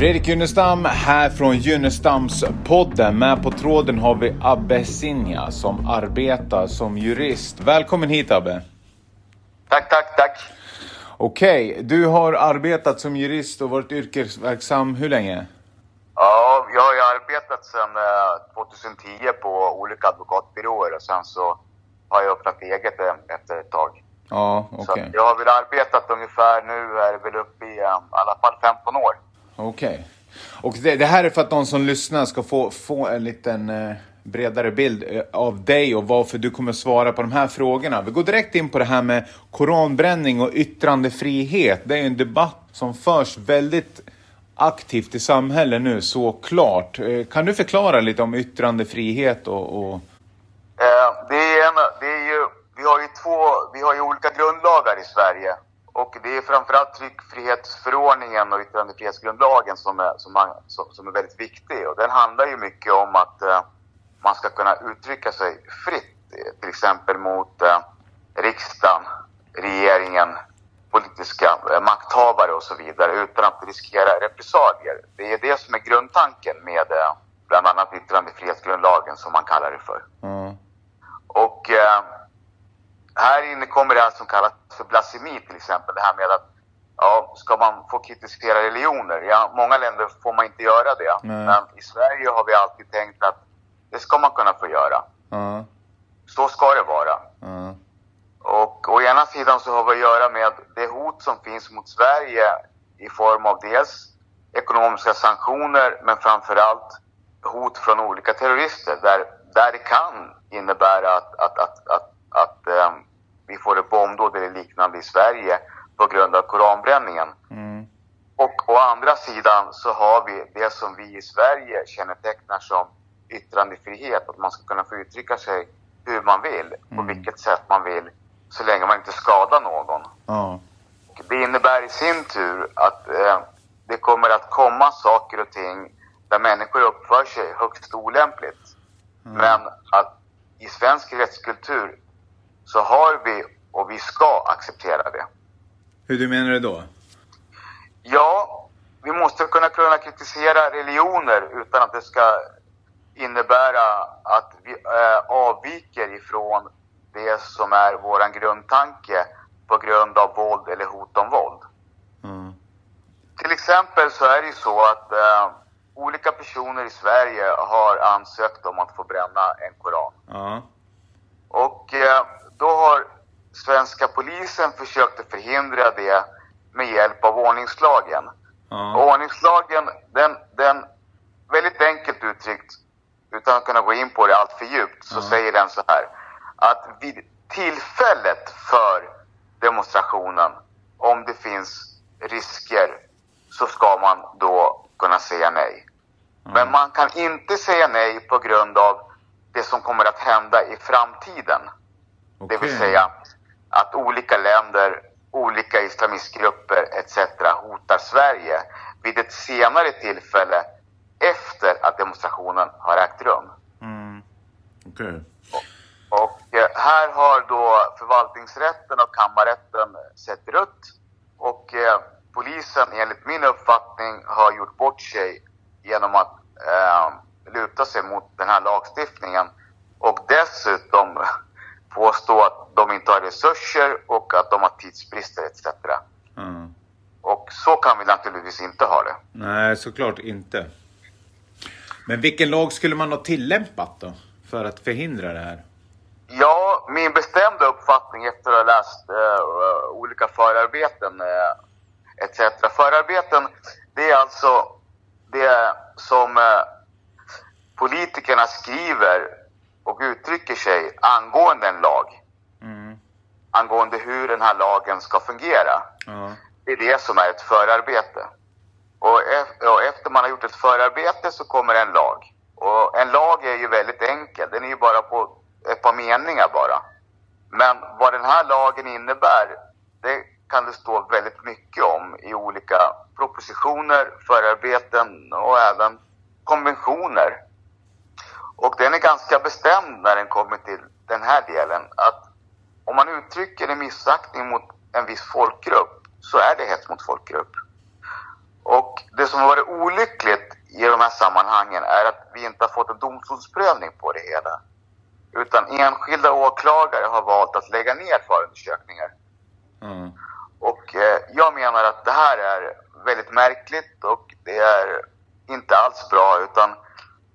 Fredrik Gynnestam här från Gynnestamspodden. Med på tråden har vi Abbe Sinja som arbetar som jurist. Välkommen hit Abbe! Tack, tack, tack! Okej, okay. du har arbetat som jurist och varit yrkesverksam hur länge? Ja, jag har arbetat sedan 2010 eh, på olika advokatbyråer och sen så har jag öppnat eget eh, efter ett tag. Ja. Okay. jag har väl arbetat ungefär, nu är det väl uppe i eh, i alla fall 15 år. Okej. Okay. Och det, det, här är för att de som lyssnar ska få, få en liten eh, bredare bild eh, av dig och varför du kommer svara på de här frågorna. Vi går direkt in på det här med koranbränning och yttrandefrihet. Det är en debatt som förs väldigt aktivt i samhället nu, såklart. Eh, kan du förklara lite om yttrandefrihet och... och... Eh, det, är en, det är ju, vi har ju två, vi har ju olika i Sverige. Och det är framförallt tryckfrihetsförordningen och yttrandefrihetsgrundlagen som är, som, man, som är väldigt viktig. Och den handlar ju mycket om att eh, man ska kunna uttrycka sig fritt, till exempel mot eh, riksdagen, regeringen, politiska eh, makthavare och så vidare utan att riskera repressalier. Det är det som är grundtanken med eh, bland annat yttrandefrihetsgrundlagen som man kallar det för. Mm. Och eh, här inne kommer det här som kallas för blasfemi till exempel. Det här med att ja, ska man få kritisera religioner? Ja, många länder får man inte göra det. Mm. Men i Sverige har vi alltid tänkt att det ska man kunna få göra. Mm. Så ska det vara. Mm. Och å ena sidan så har vi att göra med det hot som finns mot Sverige i form av dels ekonomiska sanktioner men framförallt hot från olika terrorister där, där det kan innebära att, att, att, att, att um, vi får ett bombdåd eller liknande i Sverige på grund av koranbränningen. Mm. Och å andra sidan så har vi det som vi i Sverige kännetecknar som yttrandefrihet, att man ska kunna få uttrycka sig hur man vill, på mm. vilket sätt man vill, så länge man inte skadar någon. Oh. Det innebär i sin tur att eh, det kommer att komma saker och ting där människor uppför sig högst olämpligt. Mm. Men att i svensk rättskultur så har vi och vi ska acceptera det. Hur du menar du då? Ja, vi måste kunna kunna kritisera religioner utan att det ska innebära att vi äh, avviker ifrån det som är våran grundtanke på grund av våld eller hot om våld. Mm. Till exempel så är det ju så att äh, olika personer i Sverige har ansökt om att få bränna en koran. Mm. Och äh, svenska polisen försökt att förhindra det med hjälp av ordningslagen. Mm. ordningslagen, den, den, väldigt enkelt uttryckt, utan att kunna gå in på det allt för djupt, så mm. säger den så här. Att vid tillfället för demonstrationen, om det finns risker, så ska man då kunna säga nej. Mm. Men man kan inte säga nej på grund av det som kommer att hända i framtiden. Okay. Det vill säga att olika länder, olika islamistgrupper etc. hotar Sverige vid ett senare tillfälle efter att demonstrationen har ägt rum. Mm. Okay. Och, och, eh, här har då förvaltningsrätten och kammarrätten sett rött och eh, polisen enligt min uppfattning har gjort bort sig genom att eh, luta sig mot den här lagstiftningen och dessutom påstå att de inte har resurser och att de har tidsbrister etc. Mm. Och så kan vi naturligtvis inte ha det. Nej, såklart inte. Men vilken lag skulle man ha tillämpat då för att förhindra det här? Ja, min bestämda uppfattning efter att ha läst uh, olika förarbeten uh, etc. Förarbeten, det är alltså det som uh, politikerna skriver och uttrycker sig angående en lag. Mm. Angående hur den här lagen ska fungera. Mm. Det är det som är ett förarbete. Och, efter man har gjort ett förarbete så kommer en lag. Och en lag är ju väldigt enkel, den är ju bara på ett par meningar bara. Men vad den här lagen innebär, det kan det stå väldigt mycket om i olika propositioner, förarbeten och även konventioner. Och den är ganska bestämd när den kommer till den här delen att om man uttrycker en missaktning mot en viss folkgrupp så är det hets mot folkgrupp. Och det som har varit olyckligt i de här sammanhangen är att vi inte har fått en domstolsprövning på det hela. Utan enskilda åklagare har valt att lägga ner förundersökningar. Mm. Och eh, jag menar att det här är väldigt märkligt och det är inte alls bra utan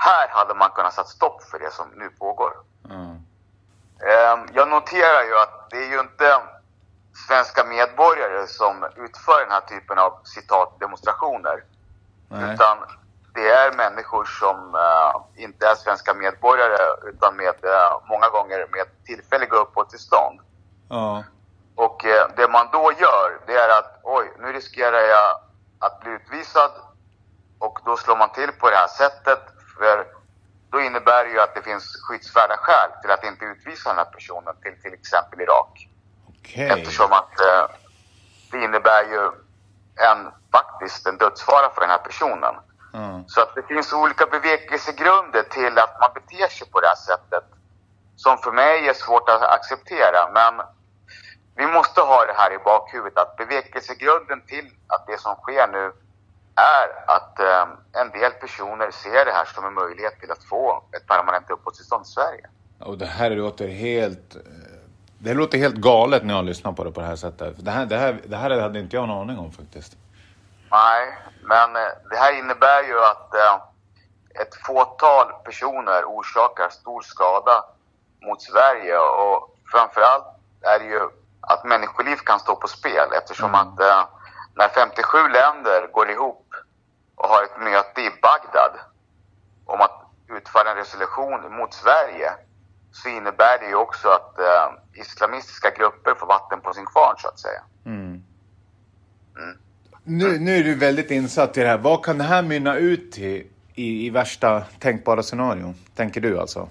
här hade man kunnat sätta stopp för det som nu pågår. Mm. Jag noterar ju att det är ju inte svenska medborgare som utför den här typen av citatdemonstrationer. Nej. Utan det är människor som eh, inte är svenska medborgare utan med eh, många gånger med tillfälliga uppehållstillstånd. Ja. Och eh, det man då gör, det är att oj, nu riskerar jag att bli utvisad. Och då slår man till på det här sättet. För då innebär det ju att det finns skyddsvärda skäl till att inte utvisa den här personen till till exempel Irak. Okej. Eftersom att eh, det innebär ju en, faktiskt en dödsfara för den här personen. Ja. Så att det finns olika bevekelsegrunder till att man beter sig på det här sättet. Som för mig är svårt att acceptera. Men vi måste ha det här i bakhuvudet att bevekelsegrunden till att det som sker nu är att eh, en del personer ser det här som en möjlighet till att få ett permanent uppehållstillstånd i Sverige. Och det här låter helt... eh, Det låter helt galet när jag lyssnar på det på det här sättet. Det här, det här, det här hade inte jag en aning om faktiskt. Nej, men eh, det här innebär ju att eh, ett fåtal personer orsakar stor skada mot Sverige och framförallt är det ju att människoliv kan stå på spel eftersom Mm. att eh, när 57 länder går ihop och har ett möte i Bagdad om att utföra en resolution mot Sverige så innebär det ju också att eh, islamistiska grupper får vatten på sin kvarn så att säga. Mm. Mm. Nu, nu är du väldigt insatt i det här. Vad kan det här mynna ut till i, i värsta tänkbara scenario? Tänker du alltså?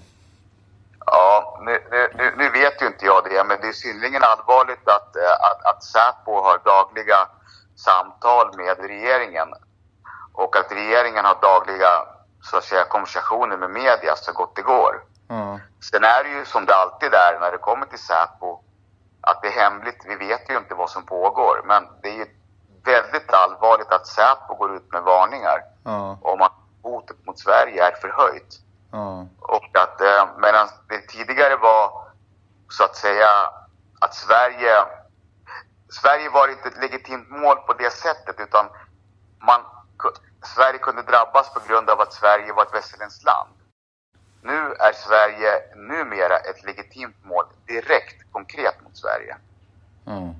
Ja, nu, nu, nu- nu vet ju inte jag det, men det är synnerligen allvarligt att, eh, att, att Säpo har dagliga samtal med regeringen och att regeringen har dagliga så att säga, konversationer med media så gott det går. Ja. Sen är det ju som det alltid är när det kommer till Säpo, att det är hemligt. Vi vet ju inte vad som pågår, men det är ju väldigt allvarligt att Säpo går ut med varningar Ja. om att hotet mot Sverige är förhöjt. Ja. Och att eh, medan det tidigare var så att säga att Sverige Sverige var inte ett legitimt mål på det sättet utan man, Sverige kunde drabbas på grund av att Sverige var ett västerländskt land. Nu är Sverige numera ett legitimt mål direkt konkret mot Sverige. Ja.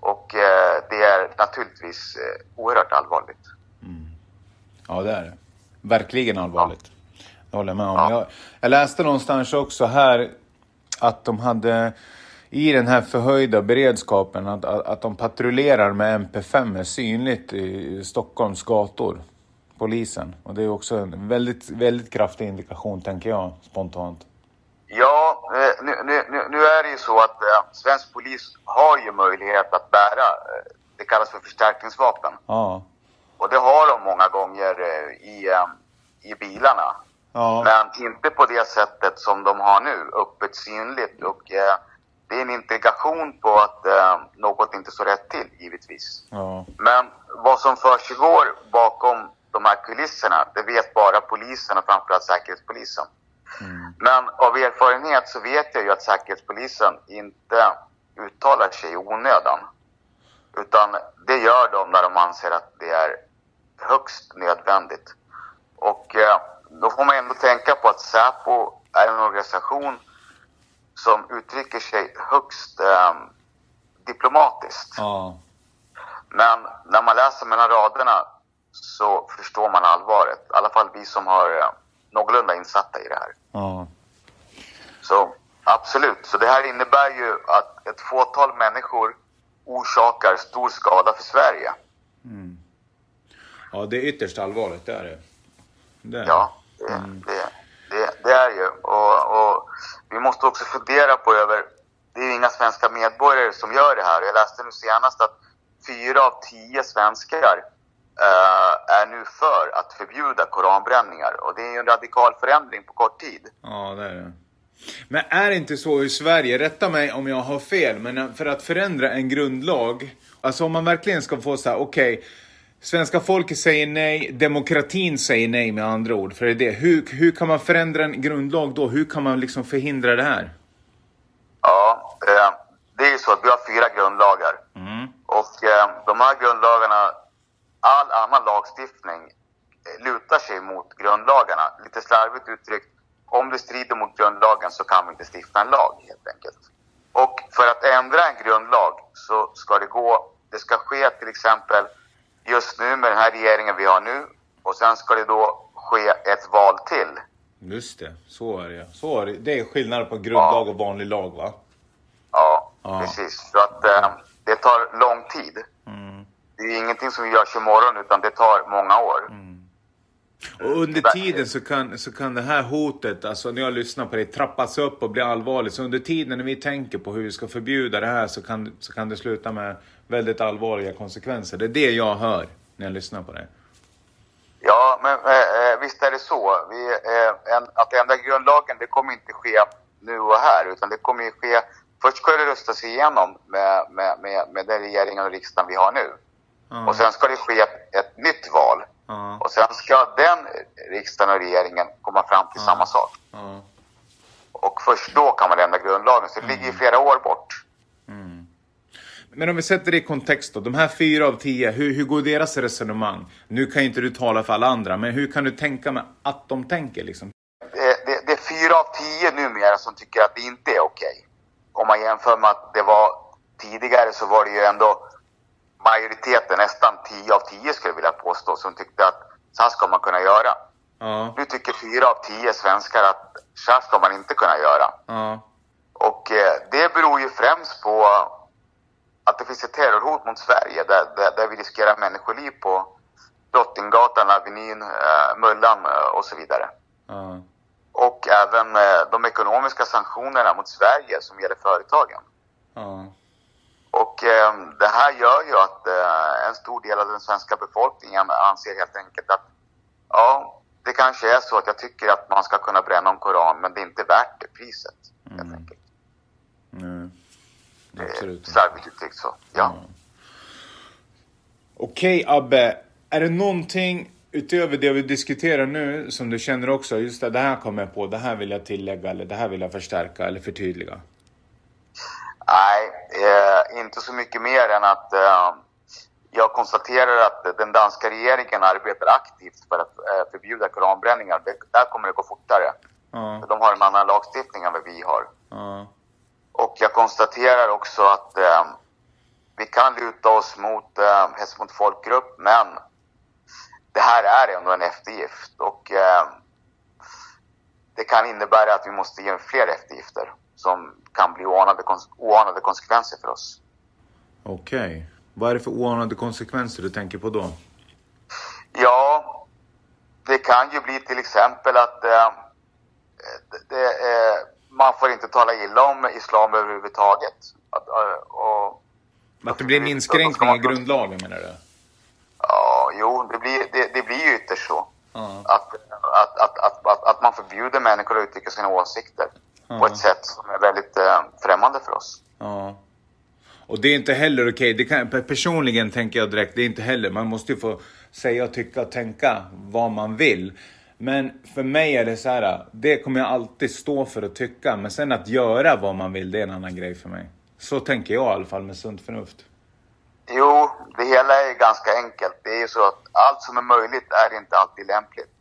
Och eh, det är naturligtvis eh, oerhört allvarligt. Ja, det är det. Verkligen allvarligt. Det håller jag med om. Ja. Jag, jag läste någonstans också här att de hade i den här förhöjda beredskapen att, att, att de patrullerar med MP5 synligt i Stockholms gator. Polisen. Och det är också en väldigt, väldigt kraftig indikation, tänker jag spontant. Ja, eh, nu, nu, nu- är det ju så att eh, svensk polis har ju möjlighet att bära, eh, det kallas för förstärkningsvapen. Ja. Och det har de många gånger eh, i, i bilarna. Ja. Men inte på det sättet som de har nu, öppet synligt. Och eh, det är en indikation på att eh, något inte står rätt till, givetvis. Ja. Men vad som försiggår bakom de här kulisserna, det vet bara polisen och framförallt Säkerhetspolisen. Men av erfarenhet så vet jag ju att Säkerhetspolisen inte uttalar sig i onödan. Utan det gör de när de anser att det är högst nödvändigt. Och eh, då får man ändå tänka på att Säpo är en organisation som uttrycker sig högst eh, diplomatiskt. Ja. Men när man läser mellan raderna så förstår man allvaret. I alla fall vi som har eh, någorlunda insatta i det här. Ja. Så absolut. Så det här innebär ju att ett fåtal människor orsakar stor skada för Sverige. Ja, det är ytterst allvarligt, det är det. det är Ja, det, det, det, det är ju. Och, och vi måste också fundera på över, det är ju inga svenska medborgare som gör det här. Jag läste nu senast att fyra av tio svenskar eh, är nu för att förbjuda koranbränningar. Och det är ju en radikal förändring på kort tid. Ja, det är det. Men är det inte så i Sverige, rätta mig om jag har fel, men för att förändra en grundlag, alltså om man verkligen ska få så här, okej, okay, svenska folket säger nej, demokratin säger nej med andra ord, för det är det. Hur, hur kan man förändra en grundlag då? Hur kan man liksom förhindra det här? Ja, eh, det är ju så att vi har fyra grundlagar. Mm. Och eh, de här grundlagarna, all annan lagstiftning eh, lutar sig mot grundlagarna. Lite slarvigt uttryckt, om det strider mot grundlagen så kan vi inte stifta en lag helt enkelt. Och för att ändra en grundlag så ska det gå, det ska ske till exempel just nu med den här regeringen vi har nu och sen ska det då ske ett val till. Just det, så är det. Så är det. det är skillnaden på grundlag ja. och vanlig lag va? Ja, ja. precis. Så att eh, det tar lång tid. Mm. Det är ingenting som görs imorgon utan det tar många år. Mm. Och under tiden så kan, så kan det här hotet, alltså när jag lyssnar på det, trappas upp och bli allvarligt. Så under tiden när vi tänker på hur vi ska förbjuda det här så kan, så kan det sluta med väldigt allvarliga konsekvenser. Det är det jag hör när jag lyssnar på det. Ja, men eh, eh visst är det så. Vi, eh, en, att ändra grundlagen, det kommer inte ske nu och här, utan det kommer ske... Först ska det röstas igenom med, med, med, med den regeringen och riksdagen vi har nu. Mm. Och sen ska det ske ett, ett nytt val. Mm. Och sen ska den riksdagen och regeringen komma fram till mm. samma sak. Mm. Och först då kan man ändra grundlagen, så det ligger ju mm. flera år bort. Mm. Men om vi sätter det i kontext då. De här fyra av tio, hur, hur går deras resonemang? Nu kan ju inte du tala för alla andra, men hur kan du tänka med att de tänker liksom? Det, det, det är fyra av tio numera som tycker att det inte är okej. Om man jämför med att det var tidigare så var det ju ändå majoriteten, nästan 10 av 10 skulle jag vilja påstå, som tyckte att så här ska man kunna göra. Ja. Nu tycker 4 av 10 svenskar att så här ska man inte kunna göra. Ja. Och eh, det beror ju främst på att det finns ett terrorhot mot Sverige där, där, där vi riskerar människoliv på Drottninggatan, Avenyn, eh, Mullan eh, och så vidare. Ja. Och även eh, de ekonomiska sanktionerna mot Sverige som gäller företagen. Och eh, det här gör ju att eh, en stor del av den svenska befolkningen anser helt enkelt att ja, det kanske är så att jag tycker att man ska kunna bränna en koran, men det är inte värt det priset. Helt mm. enkelt. Mm. Absolut. Slarvigt uttryckt så, ja. Mm. Okej okay, Abbe, är det någonting utöver det vi diskuterar nu som du känner också, just det, det här kommer jag på, det här vill jag tillägga eller det här vill jag förstärka eller förtydliga? Nej, eh, inte så mycket mer än att eh, jag konstaterar att den danska regeringen arbetar aktivt för att eh, förbjuda koranbränningar. Det, där kommer det gå fortare. Mm. De har en annan lagstiftning än vad vi har. Mm. Och jag konstaterar också att eh, vi kan luta oss mot eh, hets mot folkgrupp, men det här är ändå en eftergift. Och eh, det kan innebära att vi måste ge fler eftergifter som kan bli oanade, oanade konsekvenser för oss. Okej. Okay. Vad är det för oanade konsekvenser du tänker på då? Ja, det kan ju bli till exempel att eh, det, eh, man får inte tala illa om islam överhuvudtaget. Att, eh, och, att det blir en inskränkning i grundlagen menar du? Ja, jo, det blir, det, det blir ju ytterst så. Uh. Att, att, att, att, att, att man förbjuder människor att uttrycka sina åsikter ja. på ett sätt som är väldigt eh, främmande för oss. Ja. Och det är inte heller okej, okay. personligen tänker jag direkt, det är inte heller, man måste ju få säga, tycka och tänka vad man vill. Men för mig är det så här, det kommer jag alltid stå för och tycka, men sen att göra vad man vill, det är en annan grej för mig. Så tänker jag i alla fall med sunt förnuft. Jo, det hela är ganska enkelt. Det är ju så att allt som är möjligt är inte alltid lämpligt.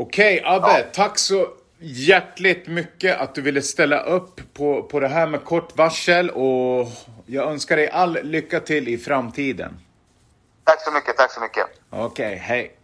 Okej, okay, Abbe, ja. tack så hjärtligt mycket att du ville ställa upp på, på det här med kort varsel och jag önskar dig all lycka till i framtiden. Tack så mycket, tack så mycket. Okej, okay, hej.